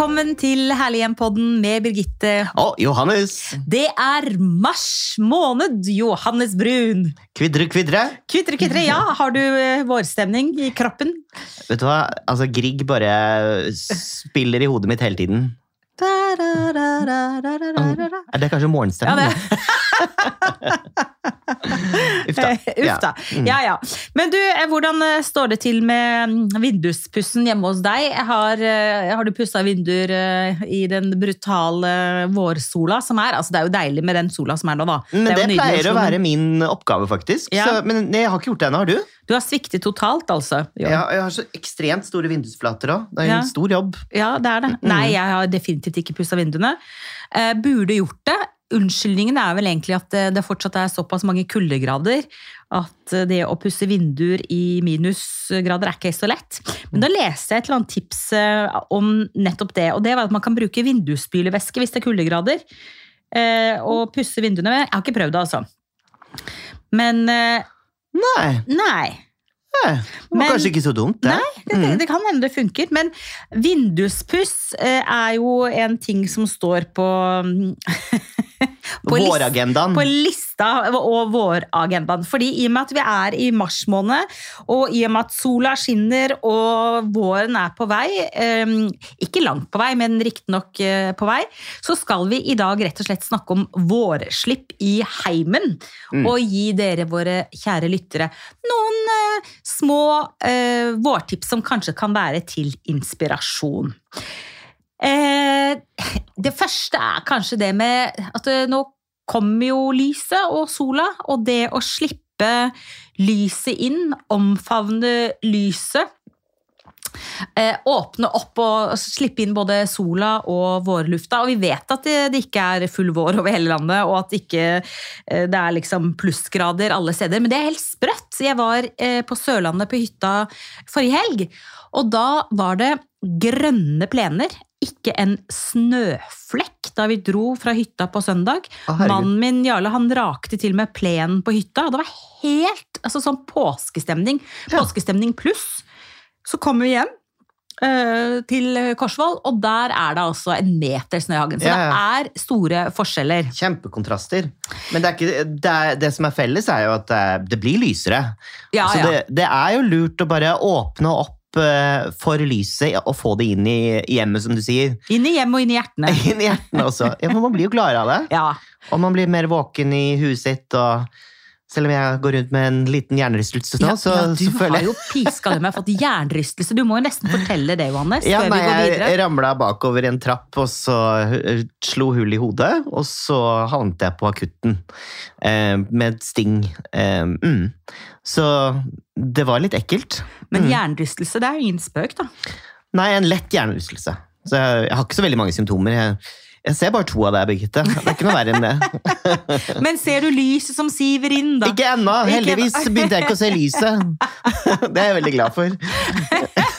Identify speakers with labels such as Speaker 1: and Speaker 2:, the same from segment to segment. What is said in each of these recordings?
Speaker 1: Velkommen til Herlighjem-podden med Birgitte.
Speaker 2: Og Johannes.
Speaker 1: Det er mars måned, Johannes Brun.
Speaker 2: Kvidre, kvidre.
Speaker 1: Kvidre, kvidre, ja. Har du eh, vårstemning i kroppen?
Speaker 2: Vet du hva? Altså, Grieg bare spiller i hodet mitt hele tiden. Er det kanskje
Speaker 1: Ja,
Speaker 2: morgenstemmen?
Speaker 1: det.
Speaker 2: Uff da.
Speaker 1: Uff da.
Speaker 2: Mm.
Speaker 1: Ja, ja. Men du, eh, hvordan eh, står det til med mm, vinduspussen hjemme hos deg? Har, eh, har du pussa vinduer eh, i den brutale vårsola som er? Altså, det er jo deilig med den sola som er nå, da.
Speaker 2: Men det,
Speaker 1: det,
Speaker 2: pleier å være min oppgave, faktisk.
Speaker 1: Ja.
Speaker 2: Så, men jeg har ikke gjort det ennå. Har du?
Speaker 1: Du har sviktet totalt, altså. Jo.
Speaker 2: Jeg, har- jeg har så ekstremt store vindusflater òg. Det er
Speaker 1: Ja.
Speaker 2: en stor jobb.
Speaker 1: Ja, det er det.
Speaker 2: Mm.
Speaker 1: Nei, jeg har definitivt ikke pussa vinduene. Eh, burde gjort det. Unnskyldningen er vel egentlig at det, det fortsatt er såpass mange kuldegrader at eh, det å pusse vinduer i minusgrader er ikke så lett. Men da leste jeg et eller annet tips eh, om nettopp det, og det var at man kan bruke vindusspylevæske hvis det er kuldegrader. eh, Og pusse vinduene med. Jeg har ikke prøvd det, altså. Men eh,
Speaker 2: Nei,
Speaker 1: nei.
Speaker 2: Nei. det var
Speaker 1: Men-
Speaker 2: kanskje ikke så dumt, det.
Speaker 1: Nei, det, det, det kan hende det funker, men vinduspuss eh, er jo en ting som står på på,
Speaker 2: Våragendaen.
Speaker 1: på lista og våragendaen. Fordi i og med at vi er i mars måned, og i og med at sola skinner og våren er på vei, eh, ikke langt på vei, men riktignok eh, på vei, så skal vi i dag rett og slett snakke om vårslipp i heimen.
Speaker 2: Mm.
Speaker 1: Og gi dere, våre kjære lyttere, noen eh, små eh, vårtips som kanskje kan være til inspirasjon. Eh, det første er kanskje det med at eh, nå kommer jo lyset og sola, og det å slippe lyset inn, omfavne lyset. Eh, åpne opp og slippe inn både sola og vårlufta. Og vi vet at det, ikke er full vår over hele landet, og at ikke eh, det er liksom plussgrader alle steder. Men det er helt sprøtt. Jeg var eh, på Sørlandet på hytta forrige helg, og da var det grønne plener. Ikke en snøflekk da vi dro fra hytta på søndag.
Speaker 2: Å.
Speaker 1: Mannen min Jarle han rakte til og med plenen på hytta. og Det var helt altså sånn påskestemning. Påskestemning pluss. Så kommer vi hjem eh, til Korsvoll, og der er det altså en meter i hagen. Så
Speaker 2: Ja,
Speaker 1: det er store forskjeller.
Speaker 2: Kjempekontraster. Men det, er ikke, det, er, det som er felles, er jo at det, blir lysere.
Speaker 1: Ja,
Speaker 2: Så
Speaker 1: ja.
Speaker 2: det, det er jo lurt å bare åpne opp eh, for lyset og få det inn i i hjemmet, som du sier.
Speaker 1: Inn i hjemmet og inn i hjertene.
Speaker 2: Inn i hjertene også. Ja, for man blir jo gladere av det.
Speaker 1: Ja.
Speaker 2: Og man blir mer våken i huet sitt. og Selv om jeg går rundt med en liten hjernerystelse nå,
Speaker 1: Ja,
Speaker 2: så,
Speaker 1: ja, du
Speaker 2: så føler
Speaker 1: har jo piska dem og fått jernrystelse. Du må jo nesten fortelle det, Johannes,
Speaker 2: ja, nei, jeg ramla bakover en trapp, og så eh, slo hull i hodet. Og så havnet jeg på akutten eh, med sting. Eh, mm. Så det var litt ekkelt.
Speaker 1: Men
Speaker 2: Mm.
Speaker 1: jernrystelse, det er jo ingen spøk, da.
Speaker 2: Nei, en lett hjernerystelse. Så jeg, jeg har ikke så veldig mange symptomer. Jeg, jeg ser bare to av deg, Birgitte. Det er ikke noe verre enn det.
Speaker 1: Men ser du lyset som siver inn, da?
Speaker 2: Ikke ennå. Heldigvis begynte jeg ikke å se lyset. Det er jeg veldig glad for.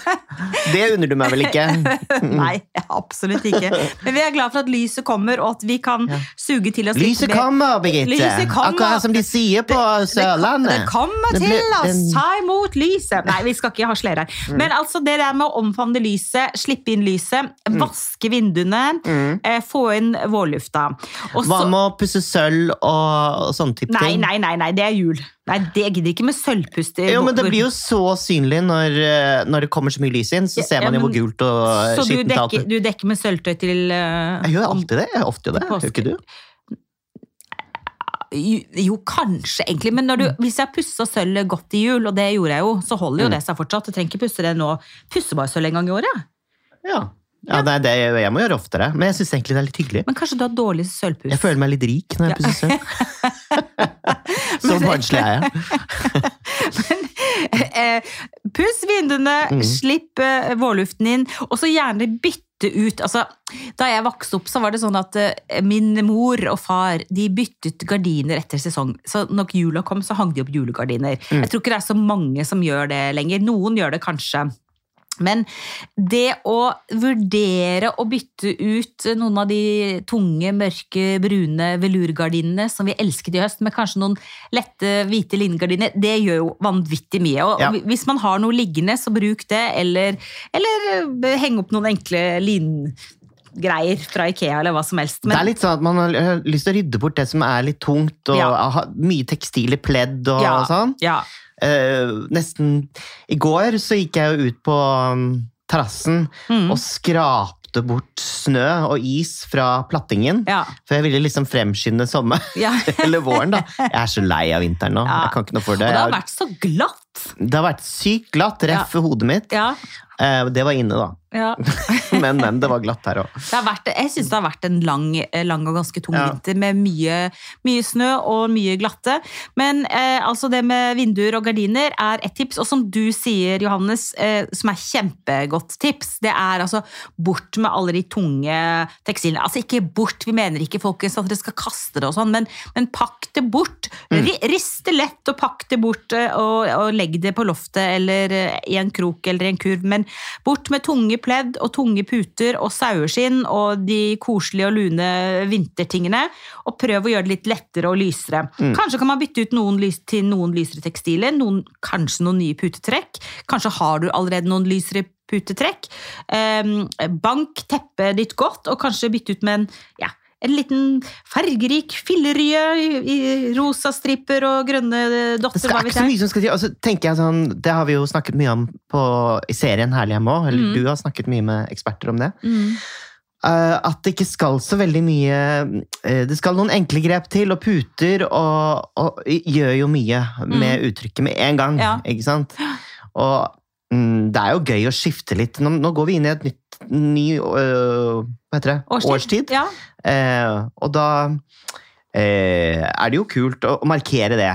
Speaker 2: Det unner du meg vel ikke?
Speaker 1: Nei, absolutt ikke. Men vi er glad for at lyset kommer, og at vi kan
Speaker 2: Ja.
Speaker 1: suge til oss litt
Speaker 2: Lyset
Speaker 1: mer-
Speaker 2: kommer, Birgitte.
Speaker 1: Lyset kommer.
Speaker 2: Akkurat som de sier på
Speaker 1: Det,
Speaker 2: Sørlandet.
Speaker 1: det kommer
Speaker 2: Det
Speaker 1: til
Speaker 2: ble-
Speaker 1: oss! Ta imot lyset! Nei, vi skal ikke harselere her.
Speaker 2: Mm.
Speaker 1: Men altså det der med å omfavne lyset, slippe inn lyset, vaske vinduene,
Speaker 2: Mm.
Speaker 1: eh, få inn vårlufta.
Speaker 2: Hva med å pusse sølv og, og sånne type
Speaker 1: Nei,
Speaker 2: ting?
Speaker 1: nei, nei, nei, det er jul. Nei, det gidder ikke med sølvpust.
Speaker 2: Jo, men Det blir jo så synlig når, eh, når det kommer så mye lys inn. Så ser man
Speaker 1: ja,
Speaker 2: jo hvor gult og
Speaker 1: Så du
Speaker 2: skittent alt
Speaker 1: dekker, du dekker med sølvtøy til uh,
Speaker 2: Jeg gjør alltid det. Jeg gjør ofte det. Gjør ikke du?
Speaker 1: Jo, jo, kanskje, egentlig. Men når du, hvis jeg pussa sølvet godt i jul, og det gjorde jeg jo, så holder jo
Speaker 2: Mm.
Speaker 1: det seg fortsatt. Jeg trenger ikke pusse det nå. Pusser bare sølv en gang i året.
Speaker 2: Ja. ja nei, det, jeg må gjøre oftere. Men jeg syns egentlig det er litt hyggelig.
Speaker 1: Men kanskje du har dårlig sølvpuss?
Speaker 2: Jeg føler meg litt rik når jeg
Speaker 1: Ja.
Speaker 2: pusser sølv. så barnslig er jeg.
Speaker 1: Eh, Puss vinduene,
Speaker 2: Mm.
Speaker 1: slipp eh, vårluften inn, og så gjerne bytte ut altså, Da jeg vokste opp, så var det sånn at eh, min mor og far de byttet gardiner etter sesong. Så når jula kom, så hang de opp julegardiner.
Speaker 2: Mm.
Speaker 1: Jeg tror ikke det er så mange som gjør det lenger. Noen gjør det kanskje. Men det å vurdere å bytte ut noen av de tunge, mørke, brune velurgardinene som vi elsket i høst, med kanskje noen lette, hvite linnegardiner, det gjør jo vanvittig mye. Og
Speaker 2: Ja.
Speaker 1: Hvis man har noe liggende, så bruk det, eller, eller eh, heng opp noen enkle lingreier fra Ikea, eller hva som helst.
Speaker 2: det er litt sånn at man har lyst til å rydde bort det som er litt tungt, og
Speaker 1: Ja.
Speaker 2: mye mye tekstile pledd og
Speaker 1: ja,
Speaker 2: sånn.
Speaker 1: Ja.
Speaker 2: Eh, nesten I går så gikk jeg jo ut på um, terrassen
Speaker 1: Mm.
Speaker 2: og skrapte bort snø og is fra plattingen.
Speaker 1: Ja.
Speaker 2: For jeg ville liksom fremskynde sommer
Speaker 1: Ja.
Speaker 2: eller våren, da. Jeg er så lei av vinteren nå.
Speaker 1: Ja.
Speaker 2: Jeg kan ikke noe for det.
Speaker 1: Og det har vært så glatt!
Speaker 2: Det har vært sykt glatt ref hodet mitt.
Speaker 1: Ja,
Speaker 2: Eh, det var inne, da.
Speaker 1: ja.
Speaker 2: Men, men. Det var glatt her òg.
Speaker 1: Det har vært, jeg syns det har vært en lang, eh, lang og ganske tung
Speaker 2: Ja.
Speaker 1: vinter med mye, mye snø og mye glatte. Men eh, altså det med vinduer og gardiner er et tips. Og som du sier, Johannes, eh, som er kjempegodt tips, det er altså bort med alle de tunge tekstilene. Altså ikke bort, vi mener ikke folkens at dere skal kaste det og sånn, men, men pakk det bort. Mm. Rist det lett og pakk det bort eh, og, og legg det på loftet eller eh, i en krok eller i en kurv. Men bort med tunge pledd og tunge puter og saueskinn og de koselige og lune vintertingene. Og prøv å gjøre det litt lettere og lysere. Kanskje kan man bytte ut noen lys til noen lysere tekstiler. Noen, kanskje noen nye putetrekk. Kanskje har du allerede noen lysere putetrekk. Um, bank teppet ditt godt, og kanskje bytte ut med en ja, en liten fargerik fillerye i, rosa striper og grønne
Speaker 2: Det
Speaker 1: dotter. hva
Speaker 2: er
Speaker 1: vet
Speaker 2: ikke så mye som skal til. Og så tenker jeg sånn, Det har vi jo snakket mye om på, i serien Herlig hjemme òg. Eller
Speaker 1: Mm.
Speaker 2: du har snakket mye med eksperter om det.
Speaker 1: Mm.
Speaker 2: Uh, at det ikke skal så veldig mye uh, Det skal noen enkle grep til, og puter og, og gjør jo mye med uttrykket med en gang.
Speaker 1: Mm. Ja.
Speaker 2: Ikke sant? Og mm, det er jo gøy å skifte litt. Nå, nå går vi inn i et nytt ny, øh, hva heter det? Årstid.
Speaker 1: Ja.
Speaker 2: Eh, og da eh, er det jo kult å, å markere det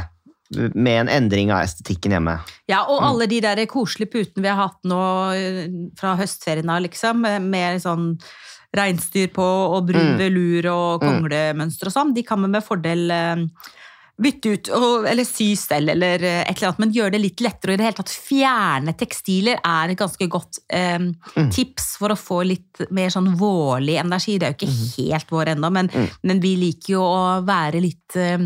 Speaker 2: med en endring av estetikken hjemme.
Speaker 1: Ja, og
Speaker 2: Mm.
Speaker 1: alle de der koselige putene vi har hatt nå eh, fra høstferien av, liksom, med sånn reinsdyr på og brun
Speaker 2: Mm.
Speaker 1: velur og
Speaker 2: Mm.
Speaker 1: konglemønster og sånn, de kan vi med fordel eh, bytte ut, eller sy selv, eller eh, et eller annet, men gjøre det litt lettere, og i det hele tatt fjerne tekstiler er et ganske godt um,
Speaker 2: Mm.
Speaker 1: tips for å få litt mer sånn vårlig energi. Det er jo ikke
Speaker 2: Mm.
Speaker 1: helt vår ennå, men, men vi liker jo å være litt eh,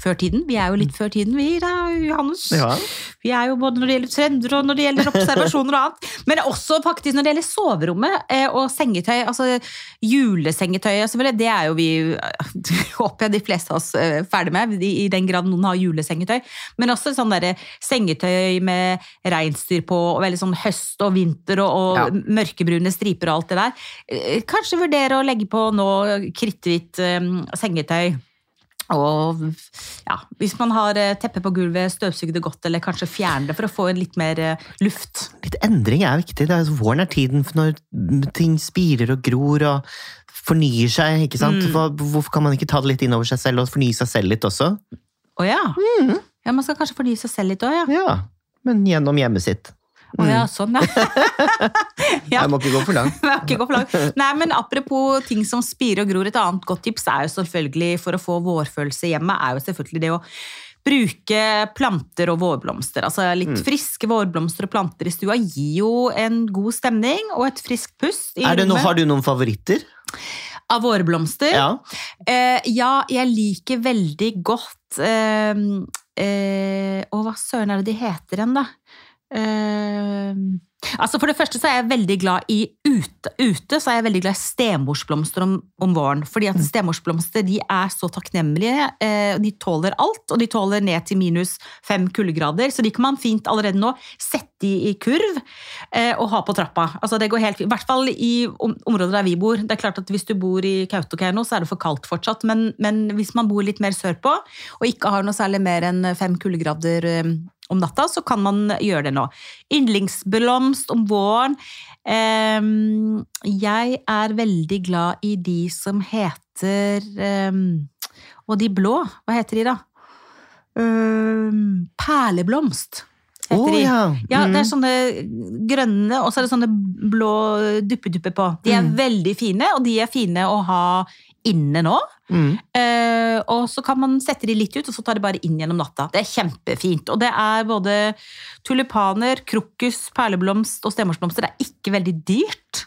Speaker 1: før tiden. Vi er jo litt før tiden, vi da, Johannes.
Speaker 2: Ja.
Speaker 1: Vi er jo både når det gjelder trender og når det gjelder observasjoner og annet. Men også faktisk når det gjelder soverommet eh, og sengetøy. Altså julesengetøy og så videre, det er jo vi håper jeg de fleste av oss eh, ferdig med, i i den grad noen har julesengetøy. Men også sånn derre sengetøy med reinsdyr på, og veldig sånn høst og vinter og, og
Speaker 2: Ja.
Speaker 1: mørkebrune striper og alt det der. Eh, Kanskje vurdere å legge på nå kritthvitt um, sengetøy. Og ja, hvis man har teppet teppe på gulvet, støvsuge det godt, eller kanskje fjerner det for å få litt mer eh, luft.
Speaker 2: Litt endring er viktig. Det er, våren er tiden for når ting spirer og gror og fornyer seg. ikke sant?
Speaker 1: Mm.
Speaker 2: Hvorfor kan man ikke ta det litt inn over seg selv og fornye seg selv litt også?
Speaker 1: Å ja. ja. Man skal kanskje fornye seg selv litt òg, ja.
Speaker 2: Ja, men gjennom hjemmet sitt.
Speaker 1: Å ja, sånn, ja. ja.
Speaker 2: Jeg må ikke gå for langt.
Speaker 1: Jeg må ikke gå for langt. Nei, men Apropos ting som spirer og gror, et annet godt tips er jo selvfølgelig for å få vårfølelse hjemme, er jo selvfølgelig det å bruke planter og vårblomster. Altså Litt
Speaker 2: Mm.
Speaker 1: friske vårblomster og planter i stua gir jo en god stemning og et friskt pust i
Speaker 2: det noe, har du noen favoritter?
Speaker 1: Av vårblomster?
Speaker 2: Ja.
Speaker 1: Eh, ja, jeg liker veldig godt eh, eh, Å, hva søren er det de heter igjen, da? Eh, altså For det første så er jeg veldig glad i ute. Ute så er jeg veldig glad i stemorsblomster om, om våren. Fordi at stemorsblomster de er så takknemlige. Uh, de tåler alt, og de tåler ned til minus fem kuldegrader. Så de kan man fint allerede nå sette i, i kurv uh, og ha på trappa. Altså det går helt. I hvert fall i om, områder der vi bor. Det er klart at Hvis du bor i Kautokeino, så er det for kaldt fortsatt. Men, men hvis man bor litt mer sørpå, og ikke har noe særlig mer enn fem kuldegrader eh, om natta, så kan man gjøre det nå. Yndlingsblomst om våren. Ehm, jeg er veldig glad i de som heter ehm, Og de blå, hva heter de da? Ehm, perleblomst. Heter de.
Speaker 2: ja.
Speaker 1: Ja, det er
Speaker 2: Mm.
Speaker 1: sånne grønne, og så er det sånne blå duppedupper på. De er
Speaker 2: Mm.
Speaker 1: veldig fine, og de er fine å ha inne nå.
Speaker 2: Mm.
Speaker 1: Uh, og så kan man sette de litt ut, og så ta de bare inn gjennom natta. Det er kjempefint. Og det er både tulipaner, krokus, perleblomst og stemorsblomster. Det er ikke veldig dyrt.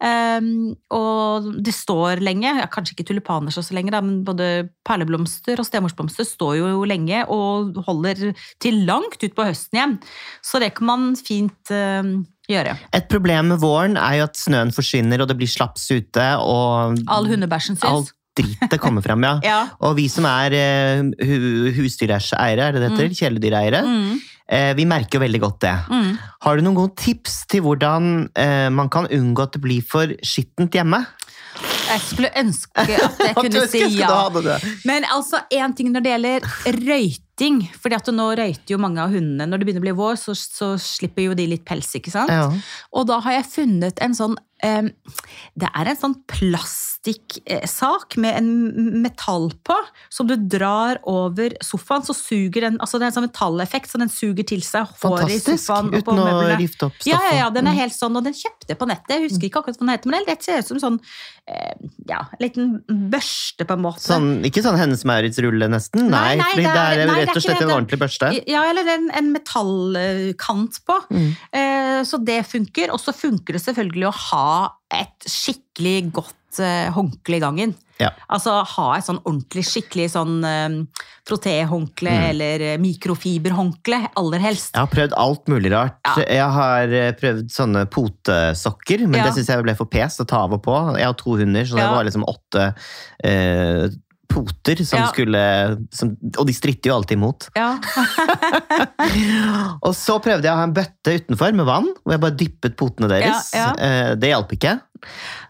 Speaker 1: Um, og det står lenge, ja, kanskje ikke tulipaner så, så lenge, da, men både perleblomster og stemorsblomster står jo lenge og holder til langt ut på høsten igjen. Så det kan man fint um, gjøre.
Speaker 2: Et problem med våren er jo at snøen forsvinner, og det blir slaps ute, og
Speaker 1: All hundebæsjen syns.
Speaker 2: Dritt dritet kommer frem, ja.
Speaker 1: Ja.
Speaker 2: Og vi som er uh, hu husdyreiere, er det det heter? Kjæledyreiere,
Speaker 1: Mm,
Speaker 2: eh, vi merker jo veldig godt det.
Speaker 1: mm.
Speaker 2: Har du noen gode tips til hvordan eh, man kan unngå at det blir for skittent hjemme?
Speaker 1: Jeg skulle ønske at jeg kunne si ja.
Speaker 2: det, det.
Speaker 1: Men altså, én ting når det gjelder røyting. fordi at nå røyter jo mange av hundene. Når det begynner å bli vår, så, så slipper jo de litt pels. ikke sant?
Speaker 2: Ja.
Speaker 1: Og da har jeg funnet en sånn eh, Det er en sånn plastikksak med en metall på, som du drar over sofaen. Så suger den altså Det er en sånn metalleffekt, så den suger til seg håret i sofaen. på
Speaker 2: uten å rifte opp
Speaker 1: Ja,
Speaker 2: stoffet.
Speaker 1: ja, ja, den er helt sånn, og den kjøpte jeg på nettet. Jeg husker ikke akkurat hva den heter, men det ser ut som en sånn eh, ja, en liten børste, på en måte.
Speaker 2: Sånn, ikke sånn Hennes Maurits-rulle, nesten?
Speaker 1: Nei, nei,
Speaker 2: nei,
Speaker 1: det
Speaker 2: det
Speaker 1: er-
Speaker 2: er,
Speaker 1: nei, det er
Speaker 2: rett og slett en ordentlig børste.
Speaker 1: Ja, eller en, en metallkant på.
Speaker 2: Mm.
Speaker 1: Eh, Så det funker. Og så funker det selvfølgelig å ha et skikkelig godt eh, håndkle i gangen.
Speaker 2: Ja.
Speaker 1: Altså ha et sånn ordentlig skikkelig sånn eh, frottéhåndkle
Speaker 2: Mm.
Speaker 1: eller mikrofiberhåndkle, aller helst.
Speaker 2: Jeg har prøvd alt mulig rart.
Speaker 1: Ja.
Speaker 2: Jeg har prøvd sånne potesokker, men
Speaker 1: Ja.
Speaker 2: det syns jeg ble for pes å ta av og på. Jeg har to hunder, så det var liksom åtte eh, poter som
Speaker 1: Ja.
Speaker 2: skulle som, Og de stritter jo alltid imot.
Speaker 1: Ja.
Speaker 2: Og så prøvde jeg å ha en bøtte utenfor med vann, hvor jeg bare dyppet potene deres.
Speaker 1: Ja,
Speaker 2: Eh, Det hjalp ikke.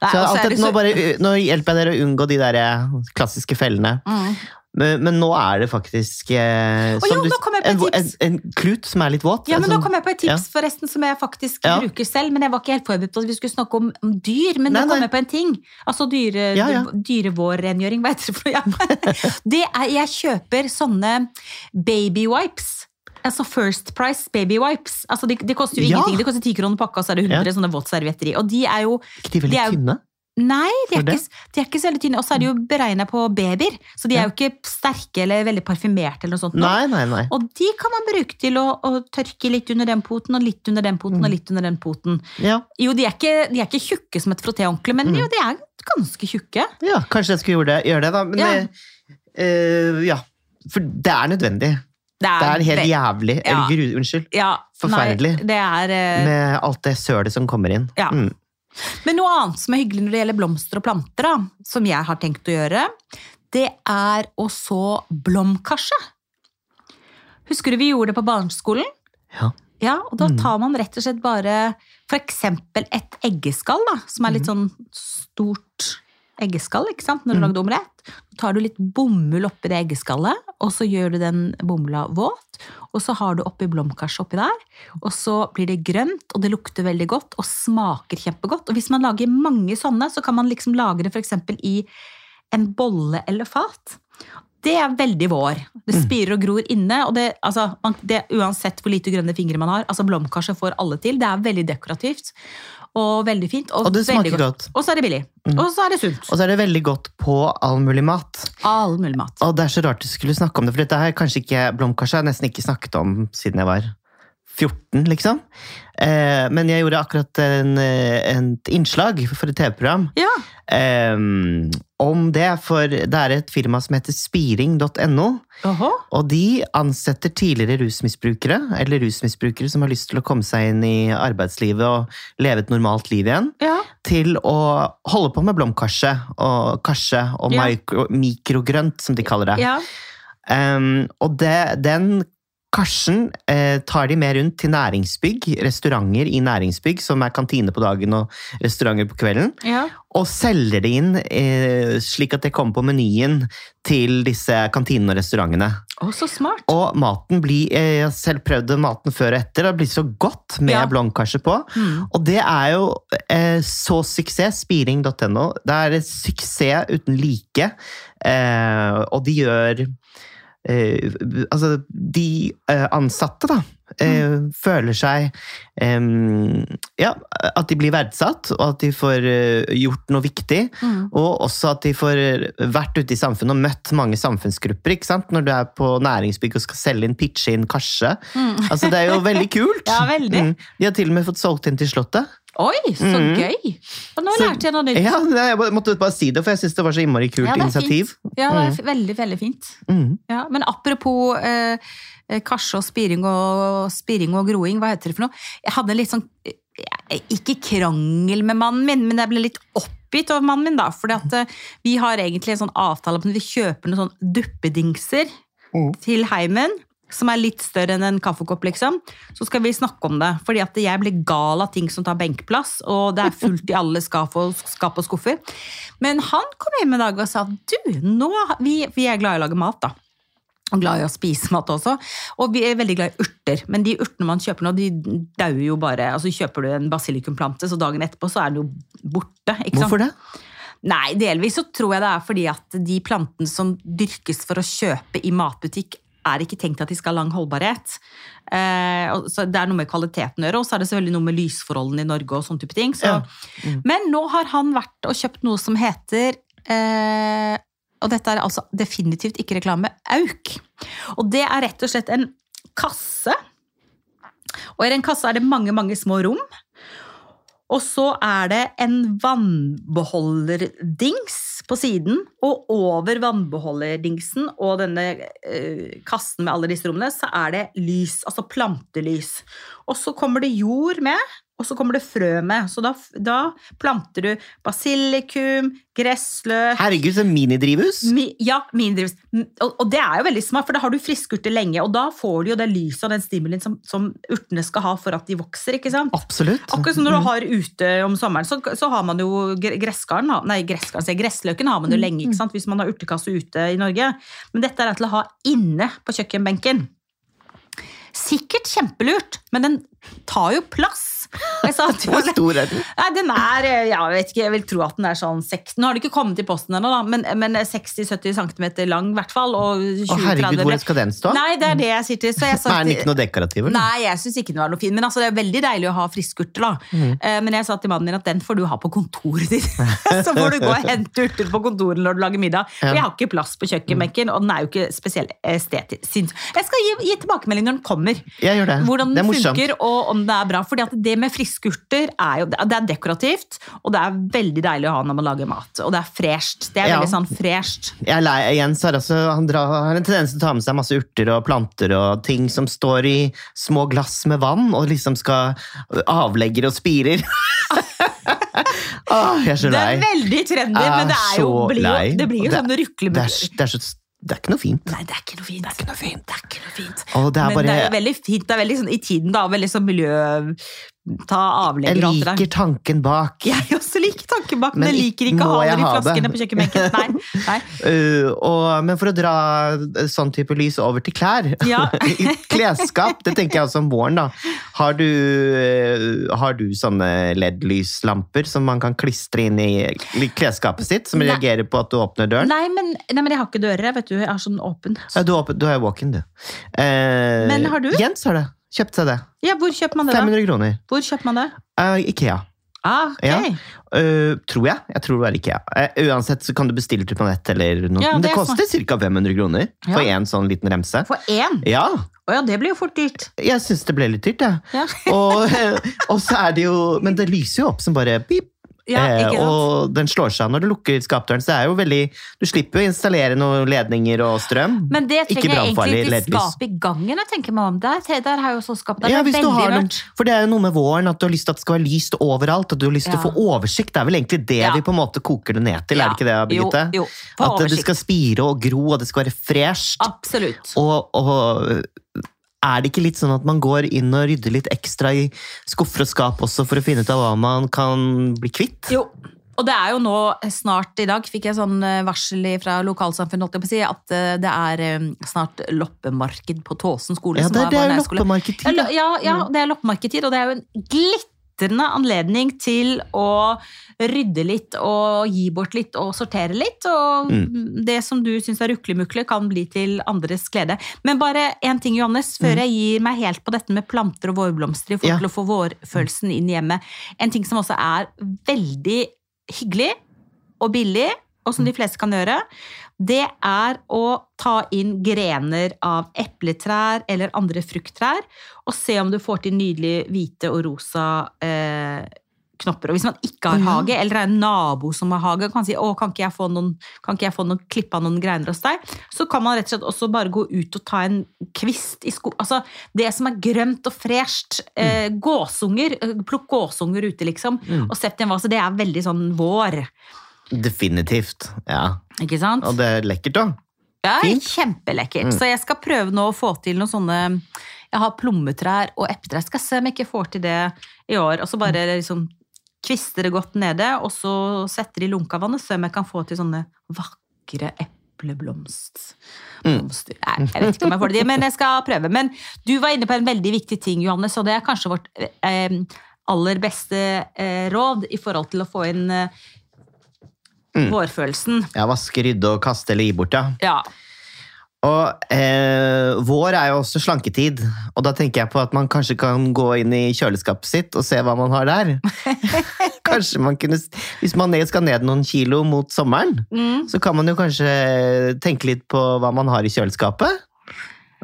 Speaker 1: Nei,
Speaker 2: Så,
Speaker 1: alltid, så
Speaker 2: nå, bare, nå hjelper jeg dere å unngå de der eh, klassiske fellene.
Speaker 1: Mm.
Speaker 2: Men, men nå er det faktisk eh, som
Speaker 1: jo,
Speaker 2: du- en, en, en klut som er litt våt.
Speaker 1: Ja,
Speaker 2: men
Speaker 1: men Nå
Speaker 2: sånn-
Speaker 1: kom jeg på et tips forresten som jeg faktisk
Speaker 2: Ja.
Speaker 1: bruker selv. Men jeg var ikke helt forberedt på at vi skulle snakke om, om dyr. Men
Speaker 2: Nei,
Speaker 1: nå kom jeg på en ting. Altså dyre,
Speaker 2: Ja, ja.
Speaker 1: dyrevårrengjøring, hva heter det? Ja. Det er, jeg kjøper sånne baby wipes. Altså First Price baby wipes. Altså de, de koster jo
Speaker 2: Ja.
Speaker 1: ingenting. De koster ti kroner pakka, så er det 100 sånne våtservietter i. Og de er jo
Speaker 2: ikke de veldig
Speaker 1: de er
Speaker 2: tynne?
Speaker 1: Nei, de er, ikke, de er ikke så veldig tynne. Og så er de jo beregna på babyer. Så de er jo ikke sterke eller veldig parfymerte eller noe sånt.
Speaker 2: Nei, nei, nei.
Speaker 1: Og de kan man bruke til å, å tørke litt under den poten, og litt under den poten,
Speaker 2: Mm.
Speaker 1: og litt under den poten.
Speaker 2: Ja,
Speaker 1: Jo, de er ikke, de er ikke tjukke som et frottéhåndkle, men
Speaker 2: Mm.
Speaker 1: jo, de er ganske tjukke.
Speaker 2: ja, kanskje jeg skulle gjøre det, gjøre det da. Men
Speaker 1: Ja.
Speaker 2: eh, ja. For det er nødvendig. Det er helt jævlig.
Speaker 1: Ja.
Speaker 2: Eller unnskyld.
Speaker 1: ja,
Speaker 2: forferdelig.
Speaker 1: Nei, det er uh...
Speaker 2: Med alt det sølet som kommer inn.
Speaker 1: Ja.
Speaker 2: Mm.
Speaker 1: Men noe annet som er hyggelig når det gjelder blomster og planter, da, som jeg har tenkt å gjøre, det er å så blomkarse. Husker du vi gjorde det på barneskolen?
Speaker 2: Ja.
Speaker 1: Ja, og da
Speaker 2: Mm.
Speaker 1: tar man rett og slett bare eksempel et eggeskall, da, som er litt sånn stort eggeskall, ikke sant, når du
Speaker 2: Mm.
Speaker 1: lagde omelett. Så tar du litt bomull oppi det eggeskallet, og så gjør du den bomulla våt, og så har du oppi blomkars oppi der, og så blir det grønt, og det lukter veldig godt, og smaker kjempegodt. Og hvis man lager mange sånne, så kan man liksom lage det eksempel i en bolle eller fat. Det er veldig vår. Det
Speaker 2: Mm.
Speaker 1: spirer og gror inne. og det, altså, man, det, Uansett hvor lite grønne fingre man har. altså Blomkarset får alle til. Det er veldig dekorativt og veldig fint. Og,
Speaker 2: Og det smaker godt.
Speaker 1: Og så er det billig.
Speaker 2: Mm.
Speaker 1: Og så er det sunt.
Speaker 2: Og så er det veldig godt på all mulig mat.
Speaker 1: All mulig mat.
Speaker 2: Og det er så rart du skulle snakke om det, for dette har kanskje ikke blomkarse har jeg nesten ikke snakket om siden jeg var 14, liksom. Eh, men jeg gjorde akkurat en, eh, et innslag for et TV-program
Speaker 1: Ja.
Speaker 2: eh, om det, for det er et firma som heter spiring.no. Og de ansetter tidligere rusmisbrukere, eller rusmisbrukere som har lyst til å komme seg inn i arbeidslivet og leve et normalt liv igjen,
Speaker 1: Ja.
Speaker 2: til å holde på med blomkarse og karse og
Speaker 1: Ja.
Speaker 2: mikro, mikrogrønt, som de kaller det.
Speaker 1: ja.
Speaker 2: Um, og det, den karsen eh, tar de med rundt til næringsbygg, restauranter i næringsbygg, som er kantine på dagen og restauranter på kvelden,
Speaker 1: ja.
Speaker 2: og selger det inn eh, slik at det kommer på menyen til disse kantinene og restaurantene.
Speaker 1: Oh, så smart.
Speaker 2: Og maten blir, eh, jeg har selv prøvd maten før og etter, det har blitt så godt med
Speaker 1: Ja.
Speaker 2: blomkarse på.
Speaker 1: Mm.
Speaker 2: Og det er jo eh, så suksess, spiring.no. Det er suksess uten like. Eh, og de gjør eh, Altså, de eh, ansatte, da, eh, føler seg Ja, at de blir verdsatt, og at de får eh, gjort noe viktig.
Speaker 1: Mm.
Speaker 2: Og også at de får vært ute i samfunnet og møtt mange samfunnsgrupper. ikke sant? Når du er på næringsbygg og skal selge inn, pitche inn kasje. Altså, Det er jo veldig kult!
Speaker 1: Ja, veldig.
Speaker 2: Mm. De har til og med fått solgt inn til Slottet.
Speaker 1: Oi, så
Speaker 2: Mm.
Speaker 1: gøy! Og nå
Speaker 2: Så-
Speaker 1: lærte jeg noe nytt.
Speaker 2: Ja, Jeg måtte bare si det, for jeg syns det var så innmari kult
Speaker 1: Ja,
Speaker 2: initiativ.
Speaker 1: fint. Ja, det er mm. veldig, veldig fint.
Speaker 2: Mm.
Speaker 1: Ja, men apropos eh, eh, karse og spiring og, spiring og groing, hva heter det for noe? Jeg hadde litt sånn eh, Ikke krangel med mannen min, men jeg ble litt oppgitt over mannen min, da. Fordi eh, vi har egentlig en sånn avtale om at vi kjøper noen sånn duppedingser
Speaker 2: Mm.
Speaker 1: til heimen. Som er litt større enn en kaffekopp, liksom. Så skal vi snakke om det. Fordi at jeg blir gal av ting som tar benkplass, og det er fullt i alle skap og, skap og skuffer. Men han kom hjem en dag og sa du, nå vi, vi er glad i å lage mat, da. Og glad i å spise mat også. Og vi er veldig glad i urter. Men de urtene man kjøper nå, de dauer jo bare. altså Kjøper du en basilikumplante, så dagen etterpå så er den jo borte. ikke sant?
Speaker 2: Hvorfor det?
Speaker 1: Nei, delvis så tror jeg det er fordi at de plantene som dyrkes for å kjøpe i matbutikk, er ikke tenkt at de skal ha lang holdbarhet. Eh, så det er noe med kvaliteten å gjøre, og så er det selvfølgelig noe med lysforholdene i Norge. og sånne type ting. Så.
Speaker 2: Ja. Mm.
Speaker 1: Men nå har han vært og kjøpt noe som heter eh, Og dette er altså definitivt ikke reklame. Auk. Og det er rett og slett en kasse. Og i den kassa er det mange, mange små rom. Og så er det en vannbeholderdings på siden, og over vannbeholderdingsen og denne eh, kassen med alle disse rommene, så er det lys, altså plantelys. Og så kommer det jord med, og så kommer det frø med. Så da, da planter du basilikum, gressløk
Speaker 2: Herregud, så minidrivhus!
Speaker 1: Mi, ja, minidrivhus. Mm, Og, og det er jo veldig smart, for da har du friskurter lenge, og da får du jo det lyset og den stimulien som, som urtene skal ha for at de vokser. ikke sant?
Speaker 2: Absolutt.
Speaker 1: Akkurat som når du har ute om sommeren, så, så har man jo gre- nei, gresskaren, sier gressløken har man jo lenge, ikke sant? hvis man har urtekasse ute i Norge. Men dette er til å ha inne på kjøkkenbenken. Sikkert kjempelurt, men den tar jo plass.
Speaker 2: Hvor stor er den?
Speaker 1: Nei, den er, eh, jeg vet ikke, jeg vil tro at den er sånn 6, Nå har det ikke kommet i posten ennå, men, men 60-70 cm lang i hvert fall. Og
Speaker 2: Å herregud,
Speaker 1: 20-30
Speaker 2: hvor skal den stå?
Speaker 1: Nei, det er det jeg sier til. Så jeg sa
Speaker 2: Er den ikke noe dekorativ? eller?
Speaker 1: Nei, jeg syns ikke den var noe fin. Men altså, det er veldig deilig å ha friskurter, da.
Speaker 2: Mm.
Speaker 1: Men jeg sa til mannen min at den får du ha på kontoret ditt. Så får du gå og hente urter på kontoret når du lager middag. For
Speaker 2: Ja.
Speaker 1: jeg har ikke plass på kjøkkenbenken, og den er jo ikke spesielt estetisk. Jeg skal gi, gi tilbakemelding når den kommer.
Speaker 2: Jeg gjør det.
Speaker 1: Hvordan
Speaker 2: det
Speaker 1: den
Speaker 2: er
Speaker 1: funker, og om det er bra. Fordi at det med friskurter er jo det er dekorativt, og det er veldig deilig å ha når man lager mat. Og det er fresht. Det er
Speaker 2: Ja.
Speaker 1: veldig sånn fresht.
Speaker 2: Jeg er lei, Jens har, altså, han drar, har en tendens til å ta med seg masse urter og planter og ting som står i små glass med vann, og liksom skal avlegger og spirer. Åh, jeg er så
Speaker 1: Det er veldig trendy,
Speaker 2: er
Speaker 1: men det, er jo, blir jo, det blir jo
Speaker 2: Det-
Speaker 1: sånn rykle
Speaker 2: Det er, det, er så, det er ikke noe fint.
Speaker 1: Nei, det er ikke noe fint. Det er ikke noe fint. Det er ikke noe fint.
Speaker 2: Det er
Speaker 1: Men
Speaker 2: bare,
Speaker 1: det er veldig fint. Det er veldig sånn i tiden, da. Veldig sånn miljø... Ta
Speaker 2: jeg
Speaker 1: avlegger og alt det der.
Speaker 2: liker tanken bak.
Speaker 1: Jeg også liker tanken bak, men
Speaker 2: Men
Speaker 1: jeg liker ikke å ha
Speaker 2: jeg
Speaker 1: det i flaskene på kjøkkenbenken. Nei. Nei.
Speaker 2: Uh, og, men for å dra sånn type lys over til klær
Speaker 1: Ja.
Speaker 2: I Klesskap, det tenker jeg også om våren. da. Har du, uh, har du sånne LED-lyslamper som man kan klistre inn i klesskapet sitt, som
Speaker 1: Nei.
Speaker 2: reagerer på at du åpner døren?
Speaker 1: Nei, men, nei, men jeg har ikke dører, jeg, vet du. Jeg har sånn åpent.
Speaker 2: Ja, du, er walk-in, du. Uh,
Speaker 1: Men har du?
Speaker 2: Jens har det. Kjøpt seg det.
Speaker 1: Ja, hvor kjøper man det, da?
Speaker 2: 500 kroner.
Speaker 1: Hvor kjøper man det?
Speaker 2: Uh, Ikea.
Speaker 1: Ah, ok.
Speaker 2: Ja. Uh, tror jeg. Jeg tror det var Ikea. Uh, uansett så kan du bestille det på nett, eller noe.
Speaker 1: Ja,
Speaker 2: det
Speaker 1: det koster
Speaker 2: koster ca. 500 kroner for
Speaker 1: én
Speaker 2: en sånn liten remse.
Speaker 1: For én?
Speaker 2: Ja,
Speaker 1: Å ja, det blir jo fort dyrt.
Speaker 2: jeg syns det ble litt dyrt, jeg.
Speaker 1: Ja.
Speaker 2: Og, og så er det jo Men det lyser jo opp som bare pip.
Speaker 1: Ja,
Speaker 2: eh, og den slår seg av når du lukker skapdøren. Så det er jo veldig Du slipper å installere noen ledninger og strøm.
Speaker 1: Men det trenger jeg egentlig ikke
Speaker 2: LED-lys.
Speaker 1: skap i gangen. Jeg tenker meg om. Der, der har jo så skap.
Speaker 2: Ja,
Speaker 1: det
Speaker 2: hvis du har noen, for det er jo noe med våren at du har lyst til at det skal være lyst overalt. At du har lyst til
Speaker 1: Ja.
Speaker 2: å få oversikt. Det er vel egentlig det vi på en måte koker det ned til, er det ikke det, Birgitte?
Speaker 1: Jo, jo. at
Speaker 2: At det skal spire og gro, og det skal være fresht.
Speaker 1: Absolutt.
Speaker 2: Og, og er det ikke litt sånn at man går inn og rydder litt ekstra i skuffer og skap også for å finne ut av hva man kan bli kvitt?
Speaker 1: Jo. Og det er jo nå snart i dag, fikk jeg sånn eh, varsel fra lokalsamfunnet, si, at eh, det er eh, snart loppemarked på Tåsen skole.
Speaker 2: Ja, det,
Speaker 1: er,
Speaker 2: det er loppemarkedtid.
Speaker 1: Ja, ja, det er loppemarkedtid, og det er jo en glitrende anledning til å rydde litt og gi bort litt og sortere litt. Og det som du syns er ruklemukle, kan bli til andres glede. Men bare én ting, Johannes, før jeg gir meg helt på dette med planter og vårblomster i forhold
Speaker 2: Ja.
Speaker 1: til å få vårfølelsen inn i hjemmet. En ting som også er veldig hyggelig og billig, og som de fleste kan gjøre, det er å ta inn grener av epletrær eller andre frukttrær, og se om du får til nydelige hvite og rosa eh, knopper. Og hvis man ikke har hage, eller er en nabo som har hage, og kan si å, kan ikke jeg få noen, kan ikke jeg få noen klipp av noen greiner hos deg, så kan man rett og slett også bare gå ut og ta en kvist i sko... Altså, det som er grønt og fresht. Eh, gåsunger. eh, Plukk gåsunger ute, liksom.
Speaker 2: Mm.
Speaker 1: Og sett i en vase. Det er veldig sånn vår.
Speaker 2: Definitivt. Ja.
Speaker 1: Ikke sant?
Speaker 2: Og det er lekkert, da.
Speaker 1: Ja,
Speaker 2: Fint.
Speaker 1: kjempelekkert.
Speaker 2: Mm.
Speaker 1: Så jeg skal prøve nå å få til noen sånne Jeg har plommetrær og epletrær. Skal se om jeg ikke får til det i år. Og så bare liksom kvister det godt nede, og så setter de i lunka vannet, se om jeg kan få til sånne vakre epleblomst.
Speaker 2: Mm.
Speaker 1: Blomster. Nei, jeg vet ikke om jeg får det til, men jeg skal prøve. Men du var inne på en veldig viktig ting, Johannes, og det er kanskje vårt eh, aller beste eh, råd i forhold til å få inn eh,
Speaker 2: Mm.
Speaker 1: vårfølelsen.
Speaker 2: Ja, Vaske, rydde og kaste eller gi bort, ja.
Speaker 1: Ja.
Speaker 2: Og eh, vår er jo også slanketid, og da tenker jeg på at man kanskje kan gå inn i kjøleskapet sitt og se hva man har der. kanskje man kunne, Hvis man skal ned noen kilo mot sommeren,
Speaker 1: Mm.
Speaker 2: så kan man jo kanskje tenke litt på hva man har i kjøleskapet.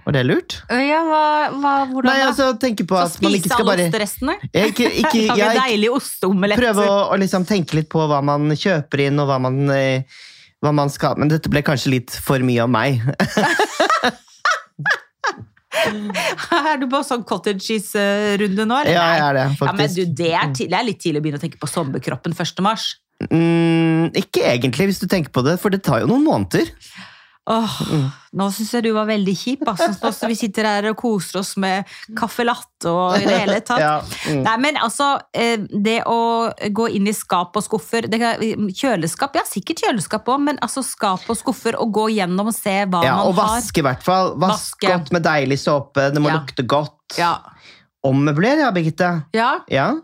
Speaker 2: Var det lurt?
Speaker 1: Ja, hva, hva, hvordan
Speaker 2: Nei, altså tenke på
Speaker 1: Så
Speaker 2: at man ikke
Speaker 1: spise alle osterestene?
Speaker 2: Ikke, ikke,
Speaker 1: jeg,
Speaker 2: jeg,
Speaker 1: deilig osteomelett.
Speaker 2: prøve å, å liksom tenke litt på hva man kjøper inn, og hva man, eh, hva man skal Men dette ble kanskje litt for mye av meg.
Speaker 1: Er du på sånn cottage cheese-runde nå? eller?
Speaker 2: Ja, jeg er det,
Speaker 1: Ja, men
Speaker 2: faktisk.
Speaker 1: du, det, er tidlig, det er litt tidlig å begynne å tenke på sommerkroppen 1. mars.
Speaker 2: Mm, ikke egentlig, hvis du tenker på det, for det tar jo noen måneder.
Speaker 1: Åh,
Speaker 2: Mm.
Speaker 1: Nå syns jeg du var veldig kjip. Altså. Vi sitter her og koser oss med caffè latte og i det hele tatt.
Speaker 2: Ja, mm.
Speaker 1: Nei, men altså, eh, det å gå inn i skap og skuffer det kan, Kjøleskap, ja, sikkert kjøleskap òg, men altså skap og skuffer og gå gjennom og se hva
Speaker 2: Ja,
Speaker 1: man
Speaker 2: og vaske i hvert fall. Vask
Speaker 1: Vaske.
Speaker 2: godt med deilig såpe, det må
Speaker 1: Ja.
Speaker 2: lukte godt.
Speaker 1: Ja.
Speaker 2: Ommøbler, ja, Birgitte.
Speaker 1: ja.
Speaker 2: Ja.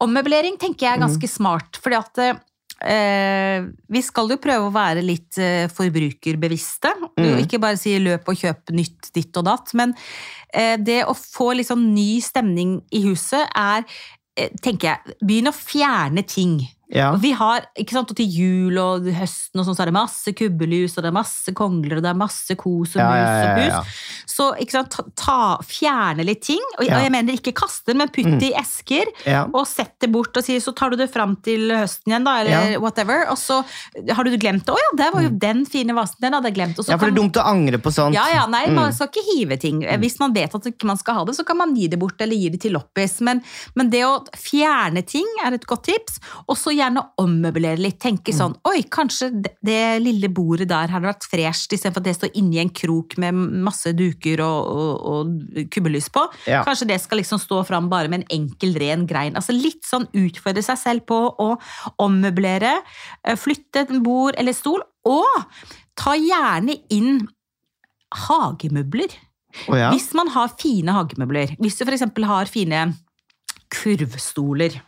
Speaker 1: Ommøblering tenker jeg er ganske smart, fordi at eh, vi skal jo prøve å være litt eh, forbrukerbevisste.
Speaker 2: Mm.
Speaker 1: Ikke bare si løp og kjøp nytt ditt og datt, men eh, det å få sånn ny stemning i huset er eh, tenker jeg, Begynn å fjerne ting.
Speaker 2: Ja.
Speaker 1: Og Vi har, ikke sant, og Til jul og høsten og sånn, så er det masse kubbelus og det er masse kongler og det er masse kos og
Speaker 2: Ja,
Speaker 1: mus
Speaker 2: ja, ja,
Speaker 1: og
Speaker 2: ja,
Speaker 1: pus.
Speaker 2: ja.
Speaker 1: Så ikke sant, ta, fjerne litt ting. Og,
Speaker 2: Ja.
Speaker 1: og jeg mener ikke kaste men putt
Speaker 2: Mm.
Speaker 1: det i esker
Speaker 2: Ja.
Speaker 1: og sett det bort og si så tar du det fram til høsten igjen, da, eller
Speaker 2: Ja.
Speaker 1: whatever. Og så har du glemt det. Å ja, der var jo den fine vasen, den hadde jeg glemt.
Speaker 2: Ja, for det er dumt å angre på sånt.
Speaker 1: ja, ja, nei,
Speaker 2: Mm.
Speaker 1: man skal ikke hive ting. Hvis man vet at man skal ha det, så kan man gi det bort eller gi det til loppis. Men, men det å fjerne ting er et godt tips. Og så gjerne ommøblere litt. Tenke
Speaker 2: Mm.
Speaker 1: sånn Oi, kanskje det, det lille bordet der hadde vært fresht, istedenfor at det står inni en krok med masse duker og, og, og kubbelys på.
Speaker 2: Ja.
Speaker 1: Kanskje det skal liksom stå fram bare med en enkel, ren grein. Altså Litt sånn utfordre seg selv på å ommøblere. eh, Flytte et bord eller stol. Og ta gjerne inn hagemøbler.
Speaker 2: Oh, ja.
Speaker 1: Hvis man har fine hagemøbler, hvis du f.eks. har fine kurvstoler,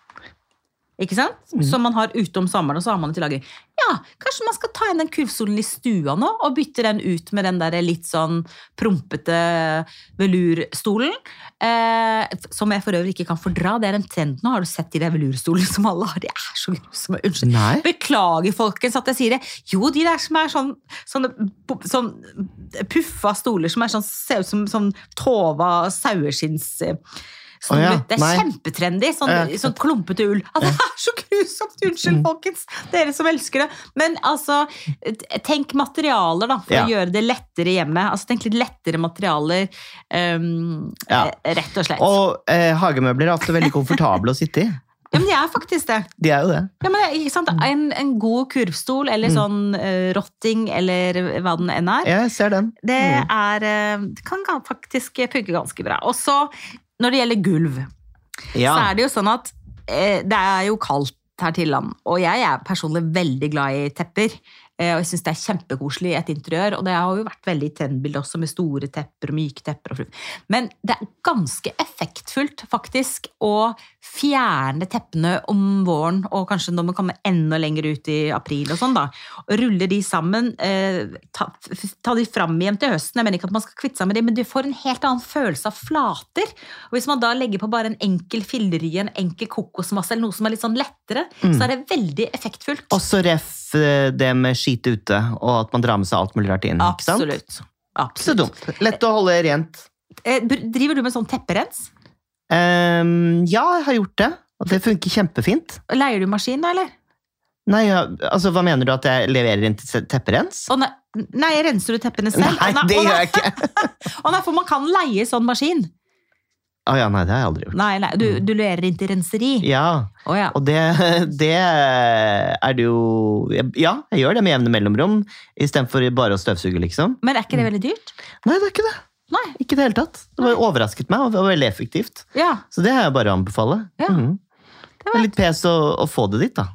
Speaker 1: ikke sant?
Speaker 2: Mm.
Speaker 1: som man har utom sommeren, og så har man det til lagring. Ja, kanskje man skal ta inn den kurvstolen i stua nå, og bytte den ut med den der litt sånn prompete velurstolen. Eh, som jeg for øvrig ikke kan fordra. Det er en trend nå. Har du sett de der velurstolene som alle har? De er så grusomme. Unnskyld.
Speaker 2: Nei.
Speaker 1: Beklager, folkens, at jeg sier det. Jo, de der som er sånn, sånne, sånn puffa stoler som er sånn, ser ut som sånn Tova saueskinns
Speaker 2: Å ja,
Speaker 1: Det er
Speaker 2: nei.
Speaker 1: kjempetrendy. Sånn,
Speaker 2: Ja,
Speaker 1: sånn klumpete ull. Ja, det er så grusomt!
Speaker 2: Mm.
Speaker 1: Unnskyld, folkens. Dere som elsker det. Men altså, tenk materialer, da, for
Speaker 2: Ja.
Speaker 1: å gjøre det lettere hjemme. Altså, tenk litt lettere materialer, um,
Speaker 2: Ja.
Speaker 1: rett og slett.
Speaker 2: Og eh, hagemøbler er ofte veldig komfortable å sitte i.
Speaker 1: Ja, men de er faktisk det.
Speaker 2: De er jo det.
Speaker 1: Ja, men? En, en god kurvstol, eller
Speaker 2: Mm.
Speaker 1: sånn uh, rotting, eller hva den enn er,
Speaker 2: Ja, jeg ser den.
Speaker 1: det
Speaker 2: Mm.
Speaker 1: er uh, Det kan faktisk funke ganske bra. Og så, når det gjelder gulv,
Speaker 2: Ja.
Speaker 1: så er det jo sånn at eh, det er jo kaldt her til land, og jeg er personlig veldig glad i tepper. Eh, Og jeg syns det er kjempekoselig i et interiør. Og det har jo vært veldig i trendbildet også, med store tepper og myke tepper. og. Men det er ganske effektfullt, faktisk, å fjerne teppene om våren, og kanskje når man kommer enda lenger ut i april og sånn, da. Og rulle de sammen, eh, ta, ta de fram igjen til høsten. Jeg mener ikke at man skal kvitte seg med de, men du får en helt annen følelse av flater. Og hvis man da legger på bare en enkel fillerie, en enkel kokosmasse, eller noe som er litt sånn lettere, så er det veldig effektfullt.
Speaker 2: Også ref eh, det med skite ute, og at man drar med seg alt mulig rart inn. sant?
Speaker 1: Absolutt.
Speaker 2: Så dumt. Lett å holde rent.
Speaker 1: Eh, Driver du med sånn tepperens?
Speaker 2: Ehm, ja, jeg har gjort det. Og det funker kjempefint.
Speaker 1: Leier du maskin, da, eller?
Speaker 2: Nei, ja, altså, Hva mener du? At jeg leverer inn til tepperens?
Speaker 1: Å nei, nei, renser du teppene selv?
Speaker 2: Nei,
Speaker 1: nei,
Speaker 2: det gjør jeg ikke.
Speaker 1: å nei, for man kan leie sånn maskin.
Speaker 2: Å ja, nei, det har jeg aldri gjort.
Speaker 1: Nei, nei, du, du leverer inn til renseri.
Speaker 2: Ja,
Speaker 1: Oh, ja.
Speaker 2: og det, det er det jo Ja, jeg gjør det med jevne mellomrom, istedenfor bare å støvsuge, liksom.
Speaker 1: Men er ikke det veldig dyrt?
Speaker 2: Nei, det er ikke det.
Speaker 1: Nei.
Speaker 2: Ikke i det hele tatt. Det var overrasket meg, og det var veldig effektivt.
Speaker 1: Ja.
Speaker 2: Så det har jeg bare å anbefale.
Speaker 1: Ja.
Speaker 2: Mm. Det er litt pes å, å få det dit, da.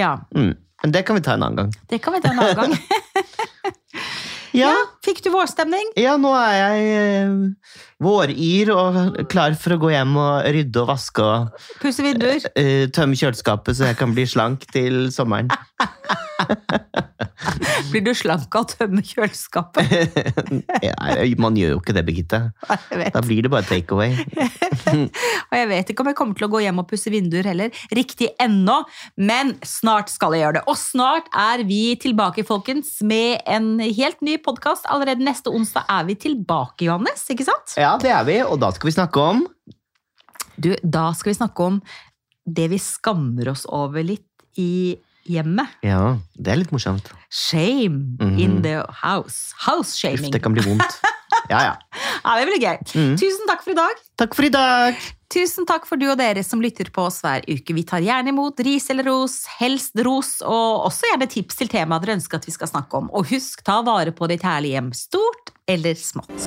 Speaker 1: ja.
Speaker 2: Mm. Men det kan vi ta en annen gang.
Speaker 1: Det kan vi ta en annen gang.
Speaker 2: Ja,
Speaker 1: Ja, Fikk du vårstemning?
Speaker 2: ja nå er jeg eh, våryr og klar for å gå hjem og rydde og vaske og
Speaker 1: Pusse vinduer?
Speaker 2: eh, tømme kjøleskapet så jeg kan bli slank til sommeren.
Speaker 1: Blir du slank av å tømme kjøleskapet?
Speaker 2: Nei, man gjør jo ikke det, Birgitte. Da blir det bare take away.
Speaker 1: Og jeg vet ikke om jeg kommer til å gå hjem og pusse vinduer heller, riktig ennå, men snart skal jeg gjøre det. Og snart er vi tilbake, folkens, med en helt ny podkast. Allerede neste onsdag er vi tilbake, Johannes, ikke sant?
Speaker 2: Ja, det er vi, og da skal vi snakke om
Speaker 1: Du, da skal vi snakke om det vi skammer oss over litt i hjemmet.
Speaker 2: Ja, det er litt morsomt.
Speaker 1: Shame
Speaker 2: Mhm.
Speaker 1: in the house. House-shaming.
Speaker 2: det kan bli vondt. Ja, ja.
Speaker 1: Ja, det blir gøy.
Speaker 2: Mm.
Speaker 1: Tusen takk for i dag.
Speaker 2: Takk for i dag!
Speaker 1: Tusen takk for du og dere som lytter på oss hver uke. Vi tar gjerne imot ris eller ros, helst ros, og også gjerne tips til temaer dere ønsker at vi skal snakke om. Og husk, ta vare på ditt herlige hjem, stort eller smått.